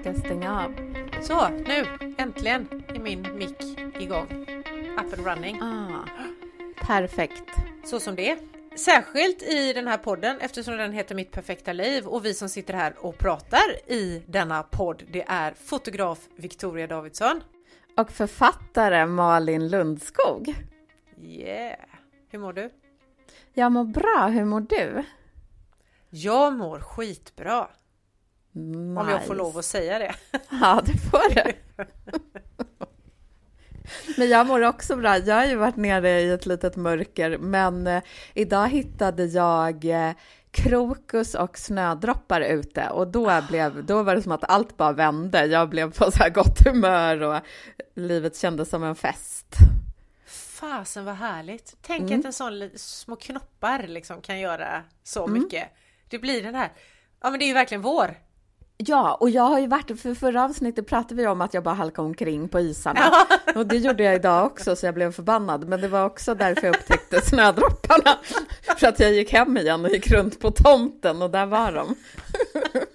ska stänga av. Så, nu äntligen är min mick igång. Up and running. Ah, perfekt. Så som det är. Särskilt i den här podden eftersom den heter Mitt perfekta liv och vi som sitter här och pratar i denna podd det är fotograf Victoria Davidsson. Och författare Malin Lundskog. Yeah! Hur mår du? Jag mår bra, hur mår du? Jag mår skitbra. Nice. Om jag får lov att säga det. Ja, det får du. Men jag mår också bra. Jag har ju varit nere i ett litet mörker, men eh, idag hittade jag eh, krokus och snödroppar ute och då, blev, då var det som att allt bara vände. Jag blev på så här gott humör och livet kändes som en fest. Fasen vad härligt! Tänk Mm. att en sån små knoppar liksom kan göra så Mm. mycket. Det blir den här, ja men det är ju verkligen vår. Ja, och jag har ju varit, för förra avsnittet pratade vi om att jag bara halkade omkring på isarna. Och det gjorde jag idag också, så jag blev förbannad. Men det var också därför jag upptäckte snödropparna. För att jag gick hem igen och gick runt på tomten och där var de.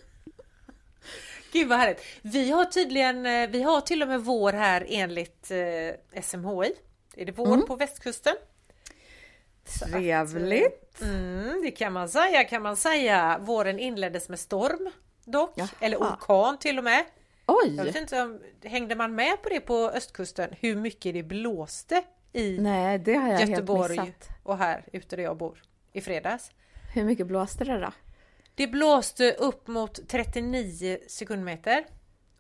Gud vad härligt! Vi har tydligen, eh, vi har till och med vår här enligt eh, SMHI. Är det vår Mm. på västkusten? Så att, eh, Trevligt. Mm, det kan man säga, kan man säga. Våren inleddes med storm dock, Jaha. eller orkan till och med. Jag vet Oj! inte om, hängde man med på det på östkusten, hur mycket det blåste i Nej, det har jag helt Göteborg missat. och här ute där jag bor i fredags. Hur mycket blåste det då? Det blåste upp mot 39 sekundmeter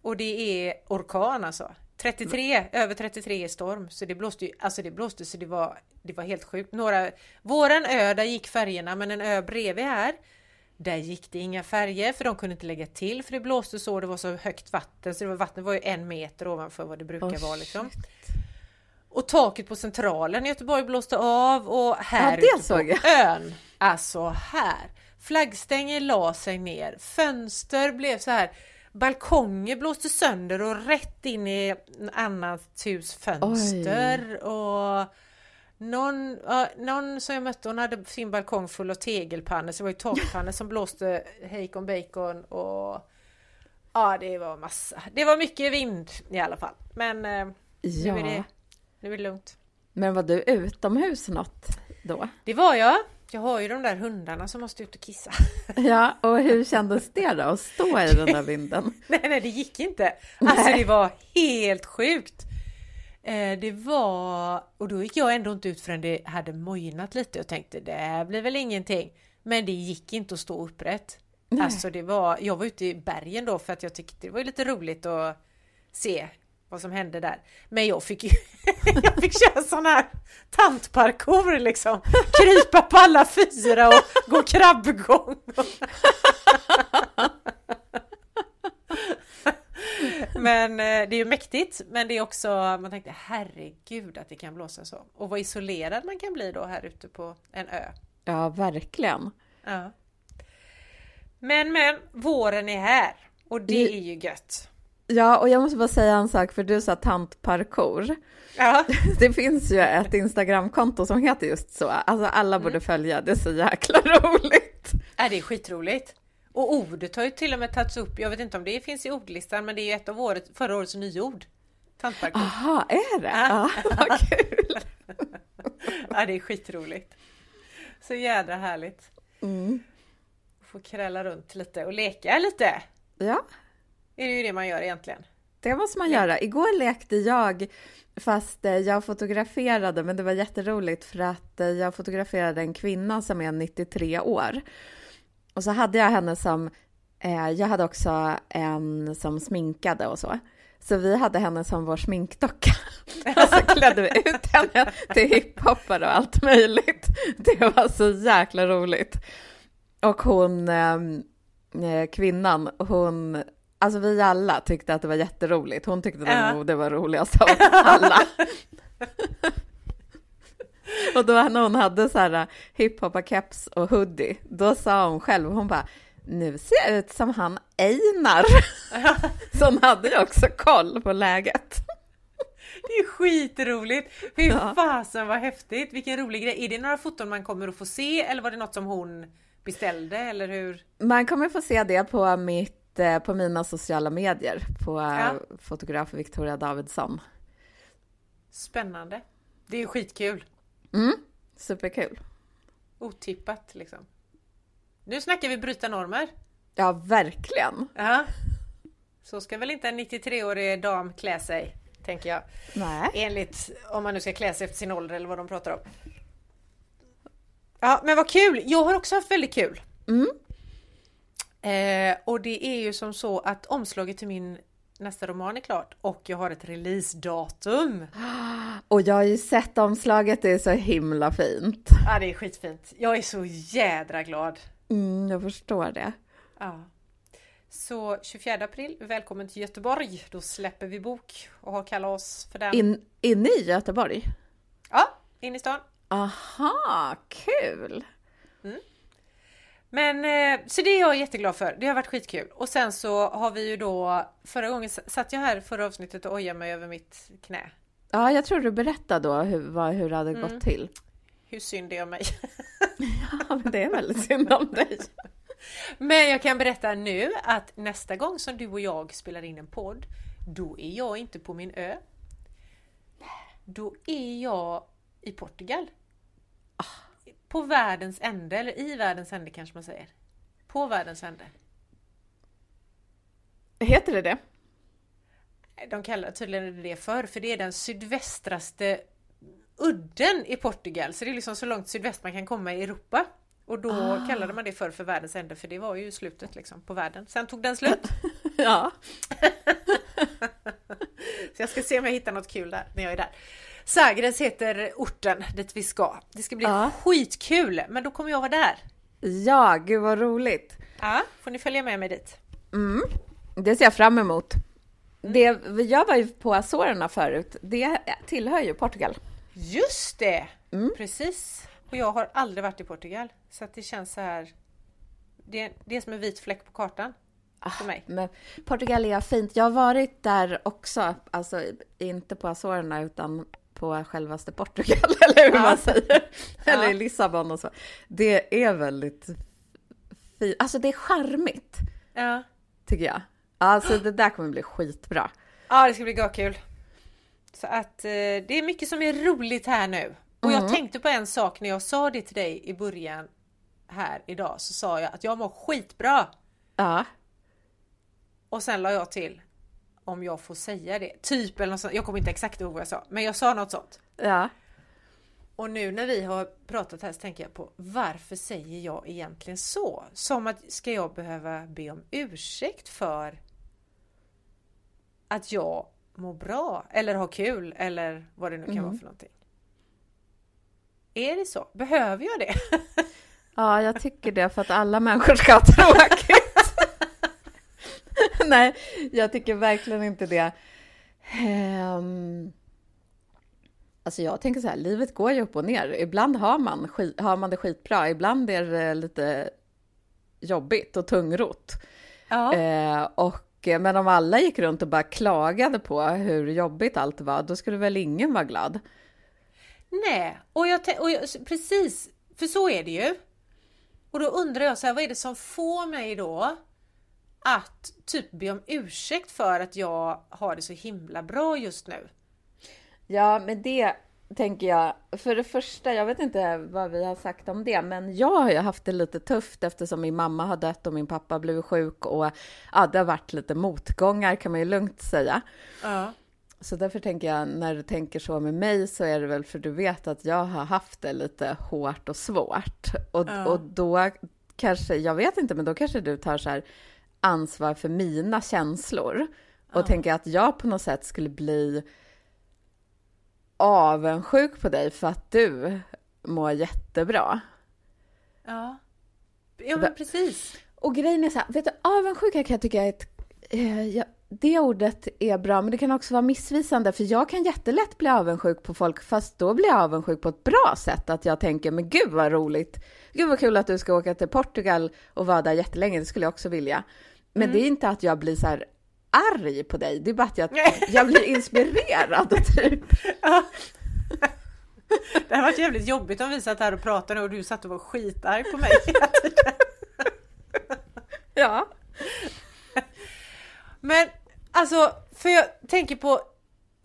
och det är orkan alltså. 33, över 33 är storm så det blåste ju, alltså det blåste så det var, det var helt sjukt. Några, våran ö där gick färgerna men en ö bredvid här där gick det inga färger för de kunde inte lägga till för det blåste så det var så högt vatten så det var, vattnet var ju en meter ovanför vad det brukar Åh, vara liksom. Och taket på centralen i Göteborg blåste av och här Ja, ute på ön, alltså här. Flaggstänger la sig ner, fönster blev så här, balkonger blåste sönder och rätt in i annat hus fönster och någon, ja, någon som jag mötte hon hade sin balkong full av tegelpannor så det var ju takpannor som blåste hejkon bacon och ja det var massa. Det var mycket vind i alla fall men eh, nu, är det, Ja, nu är det lugnt. men var du utomhus något då? Det var jag. Jag har ju de där hundarna som måste ut och kissa. Ja, och hur kändes det då att stå i den där vinden? nej, nej, det gick inte. Alltså det var helt sjukt. Eh, det var, och då gick jag ändå inte ut förrän det hade mojnat lite och tänkte det här blir väl ingenting. Men det gick inte att stå upprätt. Nej. Alltså det var, jag var ute i bergen då för att jag tyckte det var lite roligt att se vad som hände där. Men jag fick ju, jag fick köra sån här tantparkour liksom. Krypa på alla fyra och gå krabbgång. Men eh, det är ju mäktigt, men det är också, man tänkte herregud att det kan blåsa så. Och vad isolerad man kan bli då här ute på en ö. Ja, verkligen. Ja. Men men, våren är här och det Det- är ju gött. Ja, och jag måste bara säga en sak, för du sa tantparkour. Ja, Det finns ju ett Instagramkonto som heter just så. Alltså alla borde följa, det är så jäkla roligt. är det är skitroligt. Och ordet har ju till och med tagits upp, jag vet inte om det finns i ordlistan, men det är ju ett av året, förra årets nyord. Tantparkour. Aha, är det? Ja. Vad kul. Ja, det är skitroligt. Så jädra härligt. Mm. Få krälla runt lite och leka lite. Ja, Det är ju det man gör egentligen. det måste man göra. Igår lekte jag, fast eh, jag fotograferade, men det var jätteroligt för att eh, jag fotograferade en kvinna som är 93 år. Och så hade jag henne som, eh, jag hade också en som sminkade och så. Så vi hade henne som vår sminkdocka. Och så klädde vi ut henne till hiphoppare och allt möjligt. Det var så jäkla roligt. Och hon, eh, eh, kvinnan, hon, alltså vi alla tyckte att det var jätteroligt. Hon tyckte Ja. nog det var roligast av alla. och då när hon hade så här hiphoppa-keps och hoodie, då sa hon själv, hon bara, nu ser jag ut som han Einar. så hon hade ju också koll på läget. Det är skitroligt! Hur Ja. fasen vad häftigt! Vilken rolig grej! Är det några foton man kommer att få se eller var det något som hon beställde eller hur? Man kommer få se det på mitt eh, på mina sociala medier på eh, Ja. fotograf Victoria Davidsson. Spännande. Det är skitkul. Mm, superkul. Otippat liksom. Nu snackar vi bryta normer. Ja, verkligen. Ja. Så ska väl inte en 93-årig dam klä sig, tänker jag. Nej. Enligt, om man nu ska klä sig efter sin ålder eller vad de pratar om. Ja, men vad kul! Jag har också haft väldigt kul. Mm. Eh, och det är ju som så att omslaget till min nästa roman är klart och jag har ett releasedatum. Och jag har ju sett omslaget, det är så himla fint. Ja, det är skitfint. Jag är så jädra glad. Mm, jag förstår det. Ja. Så 24 april, välkommen till Göteborg. Då släpper vi bok och har kalas för den. In, inne i Göteborg? Ja, in i stan. Aha, kul! Men eh, så det är jag jätteglad för. Det har varit skitkul. Och sen så har vi ju då förra gången satt jag här förra avsnittet och ojade mig över mitt knä. Ja, jag tror du berättade då hur, vad, hur det hade gått till. Hur synd det är om mig. Ja, men det är väldigt synd om dig. Men jag kan berätta nu att nästa gång som du och jag spelar in en podd, då är jag inte på min ö. Då är jag i Portugal. På världens ände, eller i världens ände kanske man säger. På världens ände. Heter det det? De kallar tydligen det för, för det är den sydvästraste udden i Portugal. Så det är liksom så långt sydväst man kan komma i Europa. Och då Ah. kallade man det för för världens ände, för det var ju slutet liksom på världen. Sen tog den slut. Ja. Så jag ska se om jag hittar något kul där när jag är där. Sagres heter orten dit vi ska. Det ska bli Ja. skitkul, men då kommer jag vara där. Ja, gud vad roligt. Ja, får ni följa med mig dit. Mm. Det ser jag fram emot. Det, jag var ju på Azorerna förut. Det tillhör ju Portugal. Just det! Mm. Precis. Och jag har aldrig varit i Portugal. Så att det känns så här. Det, det är som en vit fläck på kartan. För mig. Men Portugal är fint. Jag har varit där också, alltså inte på Azorerna utan på självaste Portugal, eller hur Ja. man säger. Ja. Eller i Lissabon och så. Det är väldigt fint. Alltså det är charmigt, Ja. tycker jag. Alltså det där kommer bli skitbra. ja, det ska bli kul. Så att eh, det är mycket som är roligt här nu. Och jag tänkte på en sak när jag sa det till dig i början här idag. Så sa jag att jag mår skitbra. Ja. Och sen la jag till om jag får säga det. Typ eller något sånt. Jag kommer inte exakt ihåg vad jag sa. Men jag sa något sånt. Ja. Och nu när vi har pratat här så tänker jag på varför säger jag egentligen så? Som att ska jag behöva be om ursäkt för att jag mår bra eller har kul eller vad det nu kan vara för någonting. Är det så? Behöver jag det? Ja, jag tycker det för att alla människor ska ha tråkigt. Nej, jag tycker verkligen inte det. Ehm, Alltså jag tänker så här, livet går ju upp och ner. Ibland har man, skit, har man det skitbra, ibland är det lite jobbigt och tungrot. Ja. Eh, och, men om alla gick runt och bara klagade på hur jobbigt allt var, då skulle väl ingen vara glad? Nej, och jag, och jag precis, för så är det ju. Och då undrar jag så här, vad är det som får mig då att typ be om ursäkt för att jag har det så himla bra just nu? Ja, men det tänker jag. För det första, jag vet inte vad vi har sagt om det, men jag har ju haft det lite tufft eftersom min mamma har dött och min pappa blev sjuk och ja, det har varit lite motgångar kan man ju lugnt säga. Ja. Så därför tänker jag, när du tänker så med mig så är det väl för du vet att jag har haft det lite hårt och svårt. Och, Ja. och då kanske, jag vet inte, men då kanske du tar så här ansvar för mina känslor och tänker att jag på något sätt skulle bli avundsjuk på dig för att du mår jättebra. Ja. Ja men precis. Och grejen är så här, vet du, avundsjuka kan jag tycka är ett... Eh, ja, det ordet är bra, men det kan också vara missvisande, för jag kan jättelätt bli avundsjuk på folk, fast då blir jag avundsjuk på ett bra sätt, att jag tänker, men gud vad roligt, gud vad kul att du ska åka till Portugal och vara där jättelänge, det skulle jag också vilja. Men det är inte att jag blir så här arg på dig, det är bara att jag, jag blir inspirerad, typ. Det har varit jävligt jobbigt om vi satt här och pratade och du satt och var skitarg på mig hela tiden. Ja. Men alltså, för jag tänker på,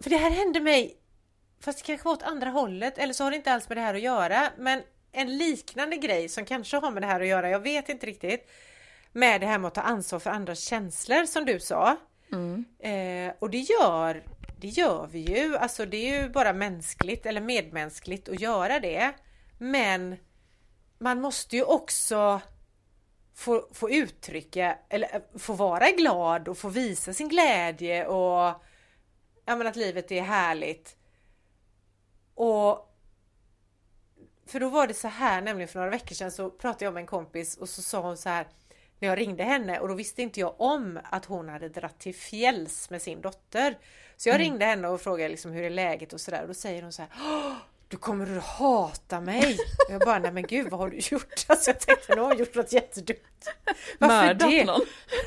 för det här hände mig, fast det kanske var åt andra hållet, eller så har det inte alls med det här att göra, men en liknande grej som kanske har med det här att göra, jag vet inte riktigt, med det här med att ta ansvar för andras känslor som du sa. Mm. Eh, och det gör, det gör vi ju, alltså det är ju bara mänskligt eller medmänskligt att göra det. Men man måste ju också få, få uttrycka, eller eh, få vara glad och få visa sin glädje och ja, men att livet är härligt. Och för då var det så här, nämligen för några veckor sedan så pratade jag med en kompis och så sa hon så här när jag ringde henne och då visste inte jag om att hon hade dratt till fjälls med sin dotter. Så jag mm. ringde henne och frågade liksom hur är läget och sådär och då säger hon så här du kommer att hata mig! Och jag bara, nej men gud vad har du gjort? Alltså jag tänkte, nu har hon gjort något jättedumt. Varför Mördat det? någon?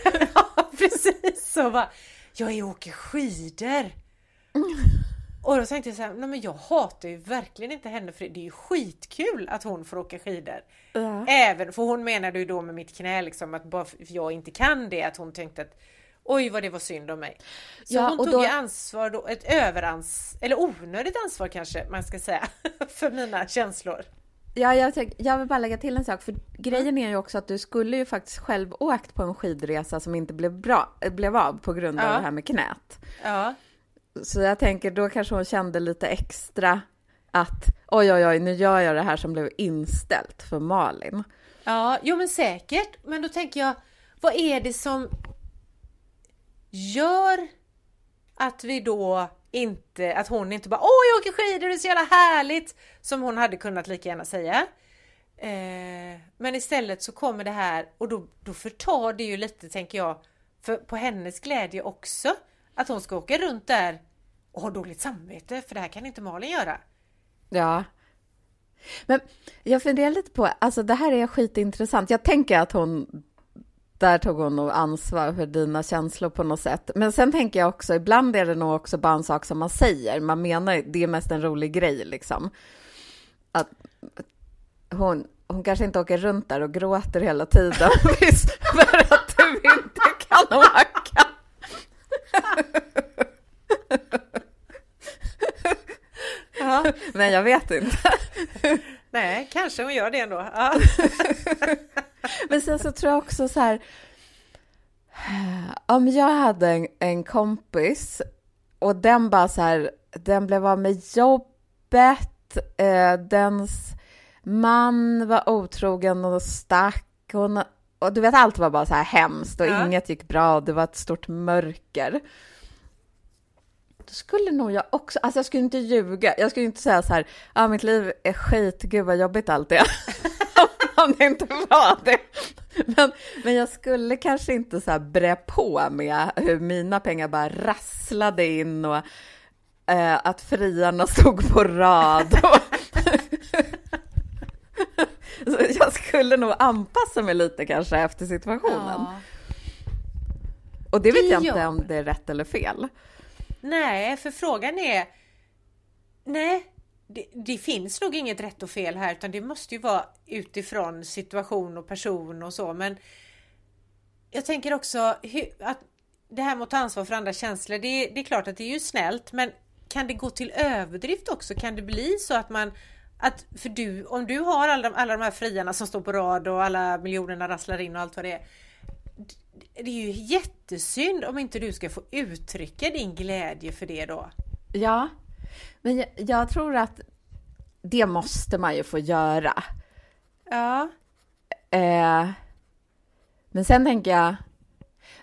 ja precis! Så bara, jag är och åker skidor! Och då tänkte jag så här, nej men jag hatar ju verkligen inte henne för det är ju skitkul att hon får åka skidor. Ja. Även, för hon menade ju då med mitt knä liksom att bara för jag inte kan det, att hon tänkte att oj vad det var synd om mig. Så ja, hon tog då... ansvar då, ett överans, eller onödigt ansvar kanske man ska säga, för mina känslor. Ja, jag, tänk, jag vill bara lägga till en sak, för grejen är ju också att du skulle ju faktiskt själv åkt på en skidresa som inte blev, bra, blev av på grund av ja. det här med knät. Ja. Så jag tänker, då kanske hon kände lite extra att oj, oj, oj, nu gör jag det här som blev inställt för Malin. Ja, jo men säkert. Men då tänker jag, vad är det som gör att vi då inte, att hon inte bara åh jag åker skidor, det är så jävla härligt! Som hon hade kunnat lika gärna säga. Eh, men istället så kommer det här och då, då förtar det ju lite, tänker jag, för, på hennes glädje också. Att hon ska åka runt där och ha dåligt samvete, för det här kan inte Malin göra. Ja. Men jag funderar lite på, alltså det här är skitintressant. Jag tänker att hon, där tog hon nog ansvar för dina känslor på något sätt. Men sen tänker jag också, ibland är det nog också bara en sak som man säger. Man menar, det är mest en rolig grej liksom. Att hon, hon kanske inte åker runt där och gråter hela tiden för att du inte kan åka. ja, men jag vet inte. Nej, kanske hon gör det ändå. Ja. men sen så tror jag också så här. Om jag hade en, en kompis och den bara så här, den blev av med jobbet, eh, dens man var otrogen och stack. Hon, och du vet, allt var bara så här hemskt och ja. inget gick bra och det var ett stort mörker. Då skulle nog jag också, alltså jag skulle inte ljuga, jag skulle inte säga så här, ja ah, mitt liv är skit, gud vad jobbigt allt är. Om det inte var det. Men, men jag skulle kanske inte så här bre på med hur mina pengar bara rasslade in och eh, att friarna stod på rad. Jag skulle nog anpassa mig lite kanske efter situationen. Ja. Och det vet det jag inte om det är rätt eller fel. Nej, för frågan är... Nej, det, det, finns nog inget rätt och fel här utan det måste ju vara utifrån situation och person och så men jag tänker också att det här med att ta ansvar för andra känslor det, det är klart att det är ju snällt men kan det gå till överdrift också? Kan det bli så att man att för du, om du har alla de, alla de här friarna som står på rad och alla miljonerna rasslar in och allt vad det är. Det är ju jättesynd om inte du ska få uttrycka din glädje för det då. Ja, men jag, jag tror att det måste man ju få göra. Ja. Eh, men sen tänker jag,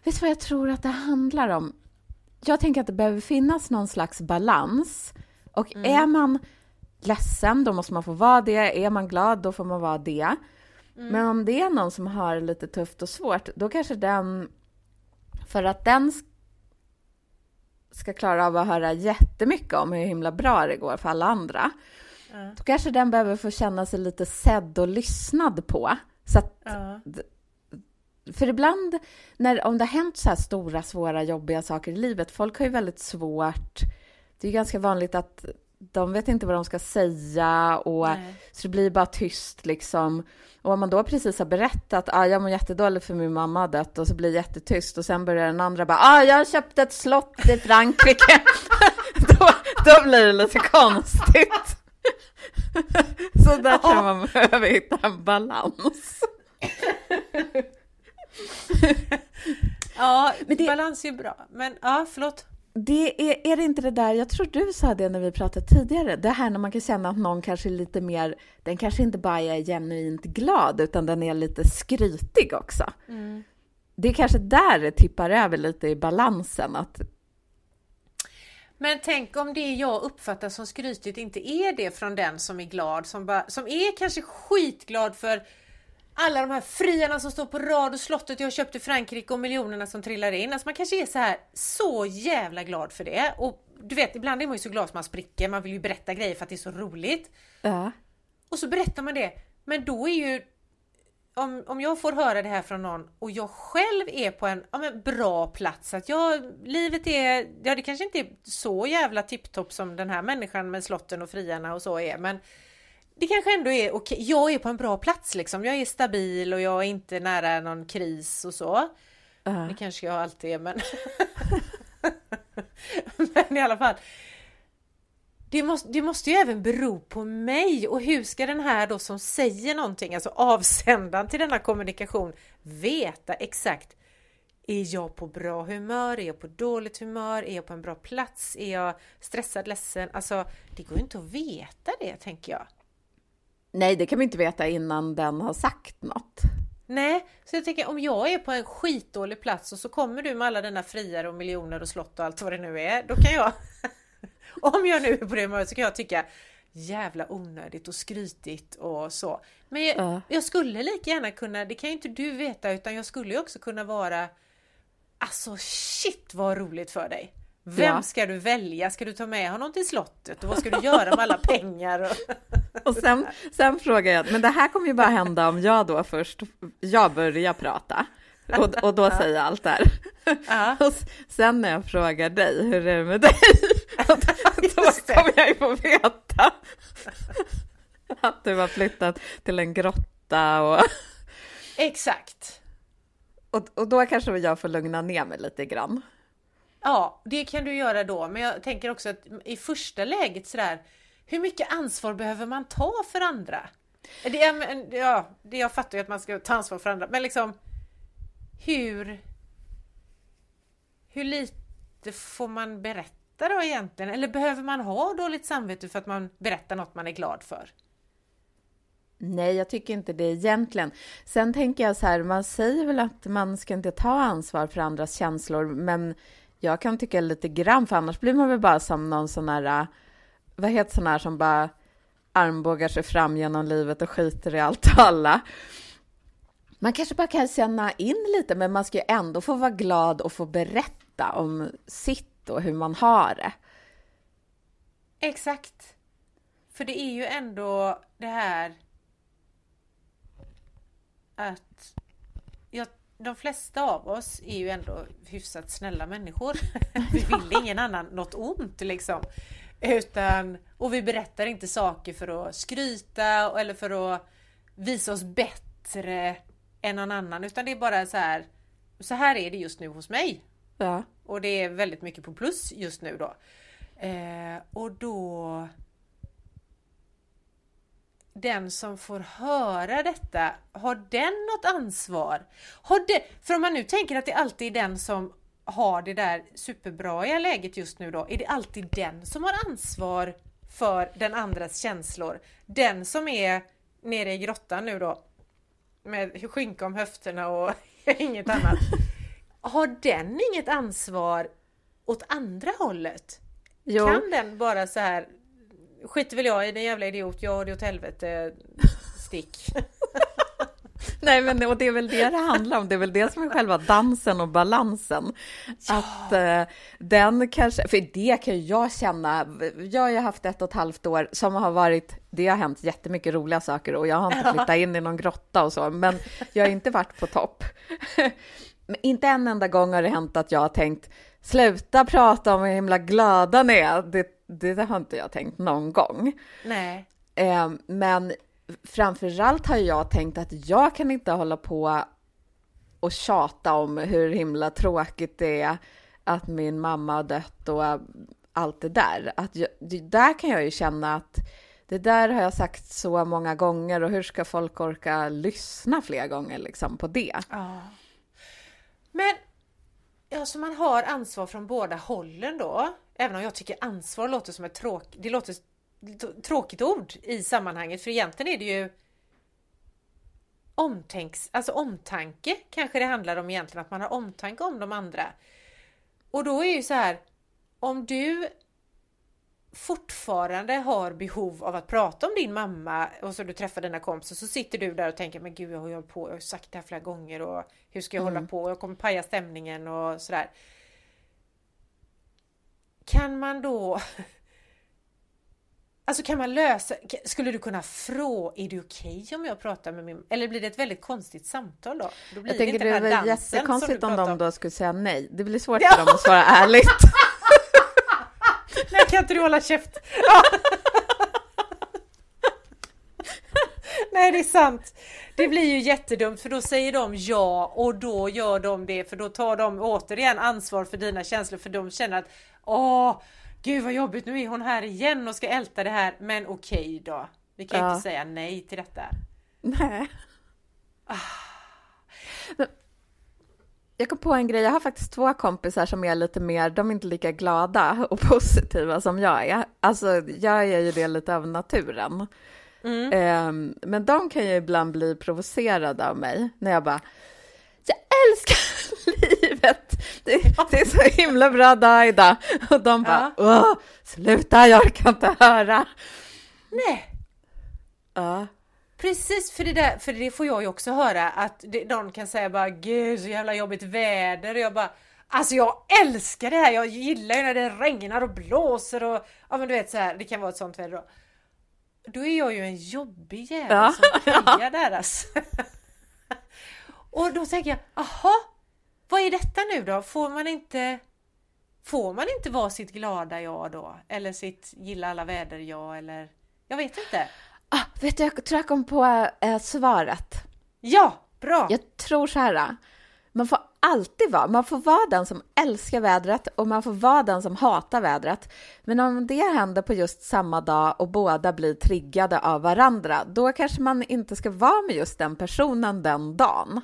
vet du vad jag tror att det handlar om? Jag tänker att det behöver finnas någon slags balans. Och mm. är man ledsen, då måste man få vara det. Är man glad, då får man vara det. Mm. Men om det är någon som har lite tufft och svårt, då kanske den, för att den ska klara av att höra jättemycket om hur himla bra det går för alla andra, mm. då kanske den behöver få känna sig lite sedd och lyssnad på. Så att, mm. För ibland, när, om det har hänt så här stora, svåra, jobbiga saker i livet, folk har ju väldigt svårt, det är ganska vanligt att de vet inte vad de ska säga och Nej. så det blir bara tyst liksom. Och om man då precis har berättat, ah, jag mår jättedåligt för min mamma har dött och så blir det jättetyst och sen börjar den andra bara, ah, jag har köpt ett slott i Frankrike. då, då blir det lite konstigt. så där kan man behöva hitta en balans. ja, men det... balans är bra. Men ja, förlåt. Det är, är det inte det där, jag tror du sa det när vi pratade tidigare, det här när man kan känna att någon kanske är lite mer, den kanske inte bara är genuint glad, utan den är lite skrytig också. Mm. Det är kanske där det tippar över lite i balansen, att men tänk om det jag uppfattar som skrytigt inte är det från den som är glad, som, bara, som är kanske skitglad för alla de här friarna som står på rad och slottet jag har köpt i Frankrike och miljonerna som trillar in. Alltså man kanske är så här så jävla glad för det. Och du vet, ibland är man ju så glad som man spricker. Man vill ju berätta grejer för att det är så roligt. Ja. Och så berättar man det. Men då är ju om, om jag får höra det här från någon och jag själv är på en ja, men bra plats, att jag, livet är, ja det kanske inte är så jävla tipptopp som den här människan med slotten och friarna och så är, men det kanske ändå är okej, okay. jag är på en bra plats liksom, jag är stabil och jag är inte nära någon kris och så. Uh. Det kanske jag alltid är, men men i alla fall det måste, det måste ju även bero på mig och hur ska den här då som säger någonting, alltså avsändaren till denna kommunikation, veta exakt är jag på bra humör? Är jag på dåligt humör? Är jag på en bra plats? Är jag stressad, ledsen? Alltså, det går ju inte att veta det, tänker jag. Nej, det kan vi inte veta innan den har sagt något. Nej, så jag tänker om jag är på en skitdålig plats och så kommer du med alla dina friare och miljoner och slott och allt vad det nu är, då kan jag om jag nu är på det humöret så kan jag tycka jävla onödigt och skrytigt och så. Men jag, uh. jag, skulle lika gärna kunna, det kan ju inte du veta, utan jag skulle ju också kunna vara Alltså shit vad roligt för dig! Vem ja. ska du välja? Ska du ta med honom till slottet? Och vad ska du göra med alla pengar? Och, sen, sen frågar jag, men det här kommer ju bara hända om jag då först, jag börjar prata. Och, och då säger jag allt där. Ja. Och sen när jag frågar dig, hur är det med dig? då kommer jag ju få veta att du har flyttat till en grotta och... Exakt. Och, och då kanske jag får lugna ner mig lite grann. Ja, det kan du göra då. Men jag tänker också att i första läget sådär, hur mycket ansvar behöver man ta för andra? Det, ja, det jag fattar ju att man ska ta ansvar för andra, men liksom hur... Hur lite får man berätta då egentligen? Eller behöver man ha dåligt samvete för att man berättar något man är glad för? Nej, jag tycker inte det egentligen. Sen tänker jag så här, man säger väl att man ska inte ta ansvar för andras känslor, men jag kan tycka lite grann, för annars blir man väl bara som någon sån här, äh, vad heter sån här som bara armbågar sig fram genom livet och skiter i allt och alla. Man kanske bara kan känna in lite, men man ska ju ändå få vara glad och få berätta om sitt och hur man har det. Exakt. För det är ju ändå det här att jag de flesta av oss är ju ändå hyfsat snälla människor. Vi vill ingen annan något ont liksom. Utan, och vi berättar inte saker för att skryta eller för att visa oss bättre än någon annan utan det är bara så här. Så här är det just nu hos mig. Ja. Och det är väldigt mycket på plus just nu då. Eh, och då den som får höra detta, har den något ansvar? Har det, för om man nu tänker att det alltid är den som har det där superbra läget just nu då, är det alltid den som har ansvar för den andras känslor? Den som är nere i grottan nu då, med skynka om höfterna och inget annat. Har den inget ansvar åt andra hållet? Jo. Kan den bara så här skiter väl jag i den jävla idiot, jag har det åt helvete, stick. Nej, men och det är väl det det handlar om. Det är väl det som är själva dansen och balansen. Ja. Att eh, den kanske, för det kan ju jag känna. Jag har ju haft ett och ett halvt år som har varit, det har hänt jättemycket roliga saker och jag har inte flyttat in i någon grotta och så, men jag har inte varit på topp. inte en enda gång har det hänt att jag har tänkt, sluta prata om hur himla glada ni är. Det, Det har inte jag tänkt någon gång. Nej. Eh, men framförallt har jag tänkt att jag kan inte hålla på och tjata om hur himla tråkigt det är att min mamma har dött och allt det där. Att jag, där kan jag ju känna att det där har jag sagt så många gånger och hur ska folk orka lyssna fler gånger liksom på det? Ja. Men alltså man har ansvar från båda hållen då. Även om jag tycker ansvar låter som ett tråk, det låter tråkigt ord i sammanhanget för egentligen är det ju omtänks, alltså omtanke kanske det handlar om egentligen, att man har omtanke om de andra. Och då är ju så här, om du fortfarande har behov av att prata om din mamma och så du träffar dina kompisar så sitter du där och tänker men gud jag har ju hållit på, jag har sagt det här flera gånger och hur ska jag mm. hålla på, jag kommer paja stämningen och sådär. Kan man då Alltså kan man lösa, skulle du kunna fråga, är det okej okay om jag pratar med min, eller blir det ett väldigt konstigt samtal då? då blir jag tänker det, det är jättekonstigt om de då skulle säga nej. Det blir svårt för dem att svara ärligt. nej, kan inte du hålla käft? Nej, det är sant. Det blir ju jättedumt för då säger de ja och då gör de det för då tar de återigen ansvar för dina känslor för de känner att åh Gud vad jobbigt, nu är hon här igen och ska älta det här. Men okej då. Vi kan ja. inte säga nej till detta. Nej. Ah. Jag kom på en grej, jag har faktiskt två kompisar som är lite mer, de är inte lika glada och positiva som jag är. Alltså jag är ju det lite av naturen. Mm. Um, men de kan ju ibland bli provocerade av mig när jag bara, jag älskar livet. Det, det, är så himla bra dag idag. Och de bara, ja. Åh, sluta, jag orkar inte höra. Nej. Ja. Precis, för det, där, för det får jag ju också höra att det, någon kan säga bara gud så jävla jobbigt väder och jag bara Alltså jag älskar det här, jag gillar ju när det regnar och blåser och ja men du vet så här, det kan vara ett sånt väder då. Då är jag ju en jobbig jävel ja. som hejar där alltså. och då tänker jag, aha, vad är detta nu då? Får man inte Får man inte vara sitt glada jag då? Eller sitt gilla alla väder jag eller Jag vet inte. Ah, vet du, jag tror jag kom på äh, svaret. Ja, bra! Jag tror så här. Man får alltid vara, man får vara den som älskar vädret och man får vara den som hatar vädret. Men om det händer på just samma dag och båda blir triggade av varandra, då kanske man inte ska vara med just den personen den dagen.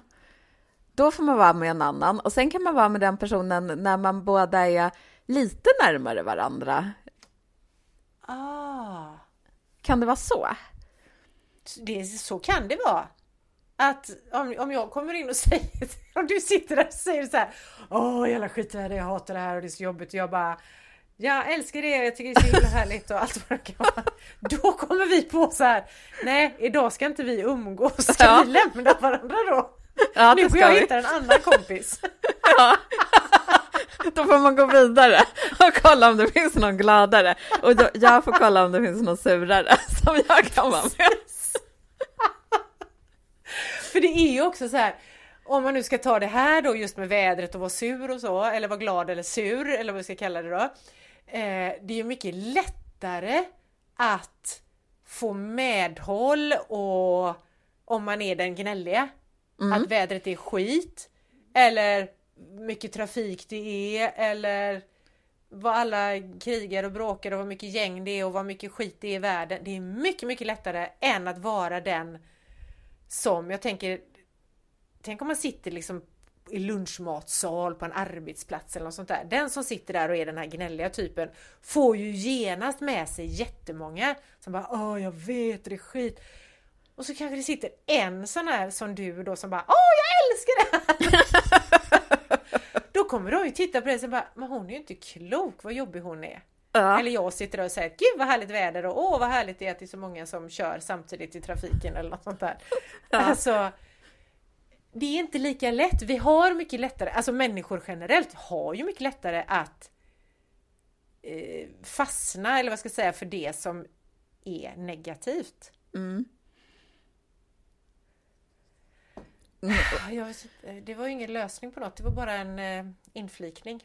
Då får man vara med en annan och sen kan man vara med den personen när man båda är lite närmare varandra. Ah. Kan det vara så? Det, så kan det vara. Att om, om jag kommer in och säger, om du sitter där och säger så här Åh jävla skit det här, jag hatar det här och det är så jobbigt och jag bara Jag älskar det, jag tycker det är så himla härligt och allt vad det kan vara. Då kommer vi på så här Nej, idag ska inte vi umgås, ska ja. vi lämna varandra då? Ja, nu får jag vi. hitta en annan kompis. Ja. Då får man gå vidare och kolla om det finns någon gladare. Och då, jag får kolla om det finns någon surare som jag kan vara med. För det är ju också så här, om man nu ska ta det här då just med vädret och vara sur och så, eller vara glad eller sur, eller vad vi ska kalla det då. Eh, det är ju mycket lättare att få medhåll och om man är den gnälliga mm. att vädret är skit eller mycket trafik det är eller vad alla krigar och bråkar och vad mycket gäng det är och vad mycket skit det är i världen. Det är mycket, mycket lättare än att vara den som, jag tänker, tänk om man sitter liksom i lunchmatsal på en arbetsplats eller något sånt där. Den som sitter där och är den här gnälliga typen får ju genast med sig jättemånga som bara Åh, jag vet, det är skit. Och så kanske det sitter en sån här som du då som bara Åh jag älskar det här! då kommer de ju titta på det och bara Men hon är ju inte klok vad jobbig hon är. Ja. Eller jag sitter och säger Gud vad härligt väder och åh vad härligt det är att det är så många som kör samtidigt i trafiken eller något sånt där. Ja. Alltså Det är inte lika lätt. Vi har mycket lättare, alltså människor generellt har ju mycket lättare att eh, fastna eller vad ska jag säga för det som är negativt. Mm. Mm. Jag, det var ju ingen lösning på något, det var bara en eh, inflikning.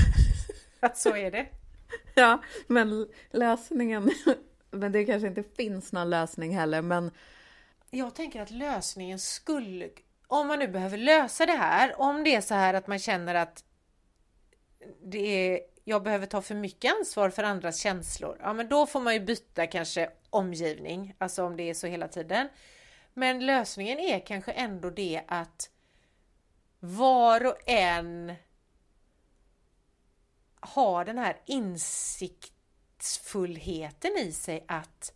att så är det. Ja, men lösningen, men det kanske inte finns någon lösning heller, men Jag tänker att lösningen skulle, om man nu behöver lösa det här, om det är så här att man känner att det är, jag behöver ta för mycket ansvar för andras känslor, ja men då får man ju byta kanske omgivning, alltså om det är så hela tiden. Men lösningen är kanske ändå det att var och en har den här insiktsfullheten i sig att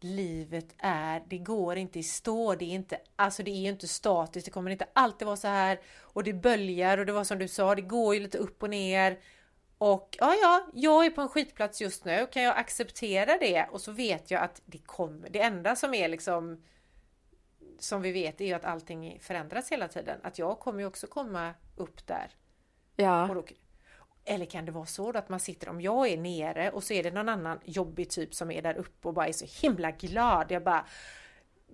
livet är, det går inte i stå, det är inte, alltså det är inte statiskt, det kommer inte alltid vara så här. Och det böljar och det var som du sa, det går ju lite upp och ner. Och ja, ja, jag är på en skitplats just nu, kan jag acceptera det? Och så vet jag att det kommer, det enda som är liksom som vi vet är ju att allting förändras hela tiden, att jag kommer ju också komma upp där. ja. Och då, eller kan det vara så då att man sitter, om jag är nere och så är det någon annan jobbig typ som är där uppe och bara är så himla glad. Jag bara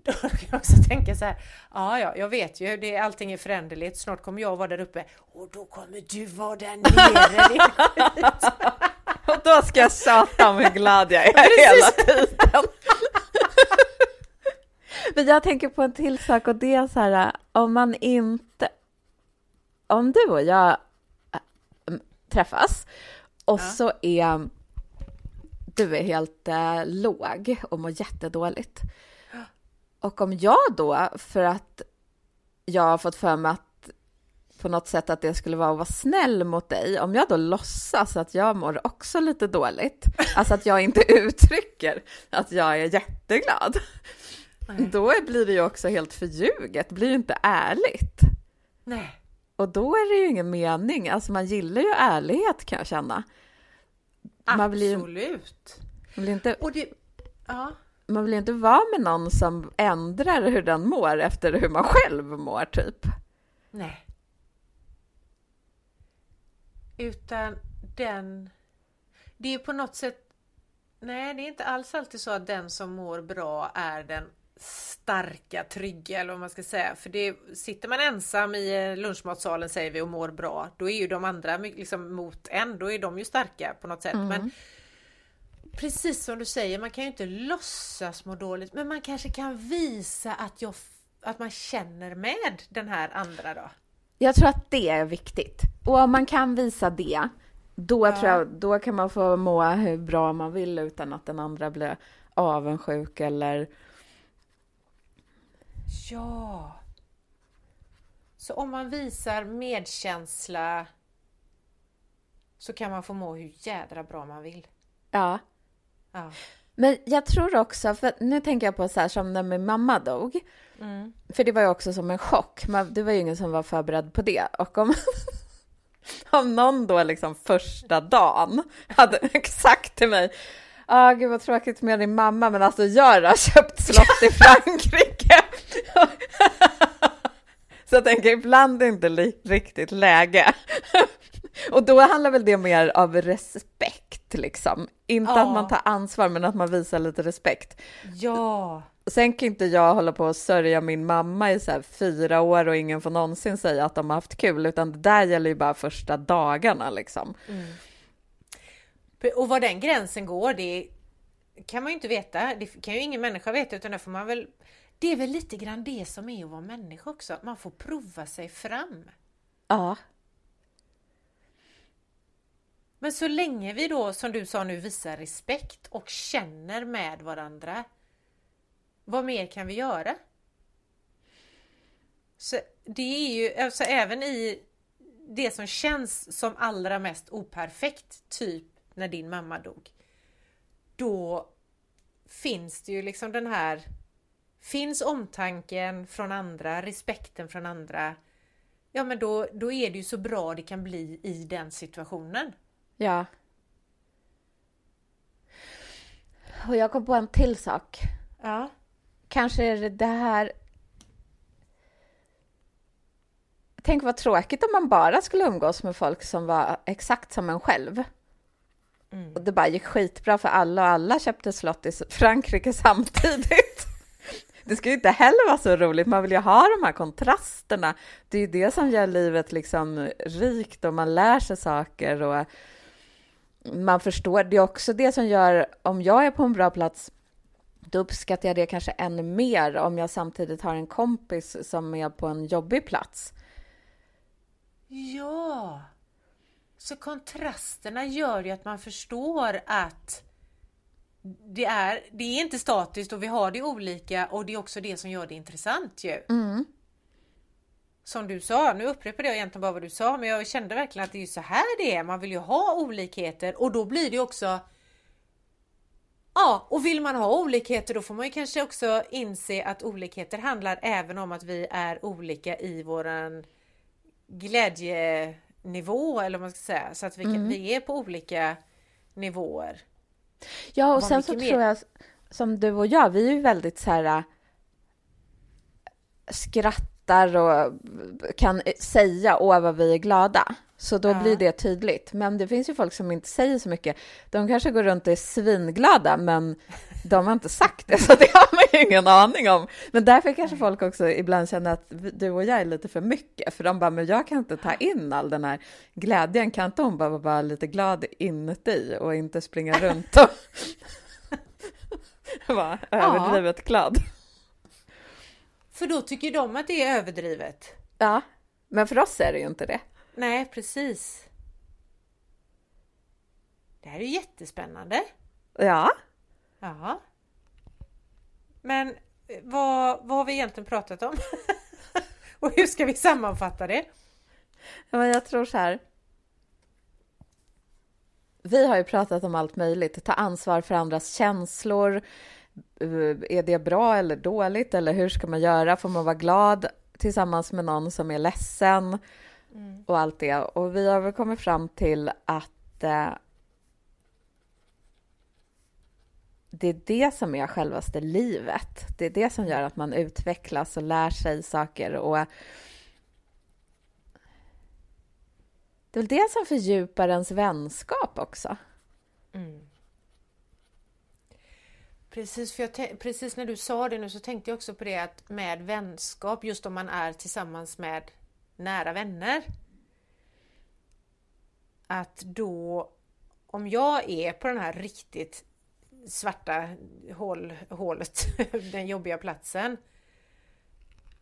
då kan jag också tänka så här, ja ja, jag vet ju, det, allting är föränderligt, snart kommer jag vara där uppe och då kommer du vara där nere. din skit." Och då ska jag om hur glad jag är hela tiden. Men jag tänker på en till sak och det är så här, om man inte... Om du och jag träffas och Ja. så är du är helt äh, låg och mår jättedåligt. Och om jag då, för att jag har fått för mig att på något sätt att det skulle vara att vara snäll mot dig, om jag då låtsas att jag mår också lite dåligt, alltså att jag inte uttrycker att jag är jätteglad, då blir det ju också helt förljuget, det blir ju inte ärligt. Nej, Och då är det ju ingen mening, alltså man gillar ju ärlighet kan jag känna. Man blir- absolut. Man vill inte, Och det, ja, man vill ju inte vara med någon som ändrar hur den mår efter hur man själv mår typ. nej. Utan den, det är på något sätt, nej det är inte alls alltid så att den som mår bra är den starka, trygga eller vad man ska säga. För det, sitter man ensam i eh, lunchmatsalen säger vi och mår bra, då är ju de andra liksom mot en, då är de ju starka på något sätt. Men precis som du säger, man kan ju inte låtsas må dåligt, men man kanske kan visa att, jag, att man känner med den här andra då. Jag tror att det är viktigt. Och om man kan visa det, då, Ja. tror jag, då kan man få må hur bra man vill utan att den andra blir avundsjuk eller... Ja. Så om man visar medkänsla så kan man få må hur jädra bra man vill. Ja. Ja. Men jag tror också, för nu tänker jag på så här som när min mamma dog, Mm. för det var ju också som en chock, men det var ju ingen som var förberedd på det. Och om, om någon då liksom första dagen hade exakt till mig, Ja, gud vad tråkigt med din mamma, men alltså jag har köpt slott i Frankrike. Så jag tänker, ibland är det inte riktigt läge. Och då handlar väl det mer av respekt, liksom. Inte Ja. att man tar ansvar, men att man visar lite respekt. Ja. Sen kan inte jag hålla på och sörja min mamma i så här fyra år och ingen får någonsin säga att de har haft kul, utan det där gäller ju bara första dagarna liksom. Och var den gränsen går, det kan man ju inte veta. Det kan ju ingen människa veta utan det får man väl... Det är väl lite grann det som är att vara människa också. Man får prova sig fram. Ja, Men så länge vi då, som du sa nu, visar respekt och känner med varandra. Vad mer kan vi göra? Så det är ju, alltså även i det som känns som allra mest operfekt, typ när din mamma dog. Då finns det ju liksom den här, finns omtanken från andra, respekten från andra. Ja men då, då är det ju så bra det kan bli i den situationen. ja. Och jag kom på en till sak. Ja. Kanske är det det här... Tänk vad tråkigt om man bara skulle umgås med folk som var exakt som en själv. Mm. Och det bara gick skitbra för alla och alla köpte slott i Frankrike samtidigt. Det ska ju inte heller vara så roligt, man vill ju ha de här kontrasterna. Det är ju det som gör livet liksom rikt och man lär sig saker och man förstår. Det är också det som gör, om jag är på en bra plats, då uppskattar jag det kanske ännu mer om jag samtidigt har en kompis som är på en jobbig plats. Ja! Så kontrasterna gör ju att man förstår att det är, det är inte statiskt och vi har det olika och det är också det som gör det intressant ju. Mm. Som du sa, nu upprepar jag egentligen bara vad du sa, men jag kände verkligen att det är så här det är. Man vill ju ha olikheter och då blir det också Ja, och vill man ha olikheter då får man ju kanske också inse att olikheter handlar även om att vi är olika i våran glädjenivå eller vad man ska säga. Så att vi, kan, Mm. vi är på olika nivåer. Ja, och sen så mer? tror jag, som du och jag, vi är ju väldigt så här äh, skrattar och kan säga åh vad vi är glada. Så då Ja. blir det tydligt. Men det finns ju folk som inte säger så mycket. De kanske går runt och är svinglada, men de har inte sagt det, så det har man ju ingen aning om. Men därför kanske folk också ibland känner att du och jag är lite för mycket, för de bara, men jag kan inte ta in all den här glädjen. Kan inte hon bara vara bara lite glad inuti och inte springa runt och vara överdrivet glad? För då tycker de att det är överdrivet. Ja, men för oss är det ju inte det. Nej, precis. Det här är ju jättespännande. Ja, Ja. Men eh, vad, vad har vi egentligen pratat om? Och hur ska vi sammanfatta det? men jag tror så här. Vi har ju pratat om allt möjligt. Ta ansvar för andras känslor. Eh, Är det bra eller dåligt? Eller hur ska man göra? Får man vara glad tillsammans med någon som är ledsen? Och allt det. Och vi har väl kommit fram till att eh, det är det som är självaste livet. Det är det som gör att man utvecklas och lär sig saker. Och det är väl det som fördjupar ens vänskap också. Mm. Precis, för jag precis när du sa det nu så tänkte jag också på det att med vänskap, just om man är tillsammans med nära vänner. Att då, om jag är på den här riktigt svarta hål, hålet, den jobbiga platsen.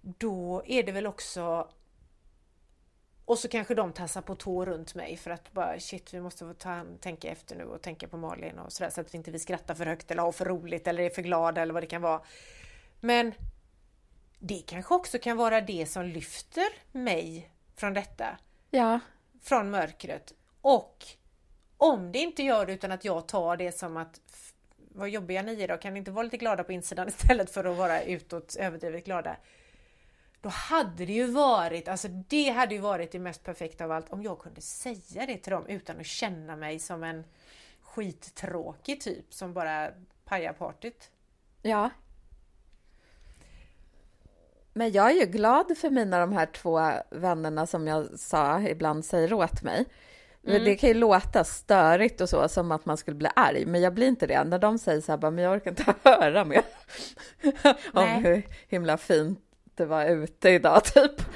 Då är det väl också och så kanske de tassar på tå runt mig för att bara shit, vi måste få ta, tänka efter nu och tänka på Malin och sådär så att vi inte vi skrattar för högt eller har för roligt eller är för glada eller vad det kan vara. Men det kanske också kan vara det som lyfter mig från detta, Ja, från mörkret. Och om det inte gör det utan att jag tar det som att vad jobbiga ni är då, kan ni inte vara lite glada på insidan istället för att vara utåt överdrivet glada? Då hade det ju varit, alltså det hade ju varit det mest perfekta av allt om jag kunde säga det till dem utan att känna mig som en skittråkig typ som bara pajar partyt. ja. Men jag är ju glad för mina de här två vännerna som jag sa ibland säger åt mig. Men Det kan ju låta störigt och så, som att man skulle bli arg, men jag blir inte det. När de säger så här, bara, men jag orkar inte höra mer om hur himla fint det var ute idag, typ.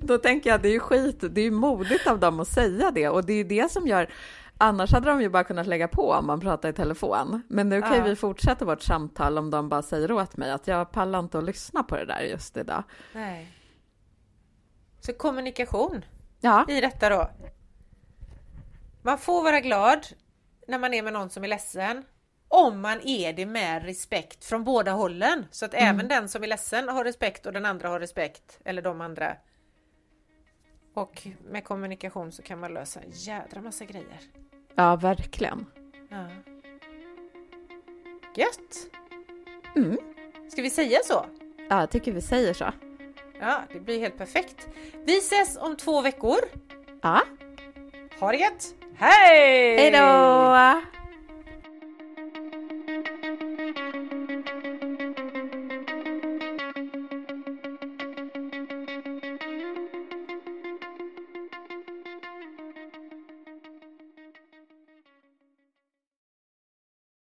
Då tänker jag, det är ju skit, det är ju modigt av dem att säga det och det är ju det som gör Annars hade de ju bara kunnat lägga på om man pratar i telefon. Men nu kan ju Ja. vi fortsätta vårt samtal om de bara säger åt mig att jag pallar inte att lyssna på det där just idag. Nej. Så kommunikation Ja, i detta då. Man får vara glad när man är med någon som är ledsen. Om man är det med respekt från båda hållen. Så att även den som är ledsen har respekt och den andra har respekt. Eller de andra. Och med kommunikation så kan man lösa en jädra massa grejer. ja verkligen. Ja. Gött! Mm. Ska vi säga så? Ja, jag tycker vi säger så. Ja, det blir helt perfekt. Vi ses om två veckor. Ja, Ha det gött! Hej! hej då!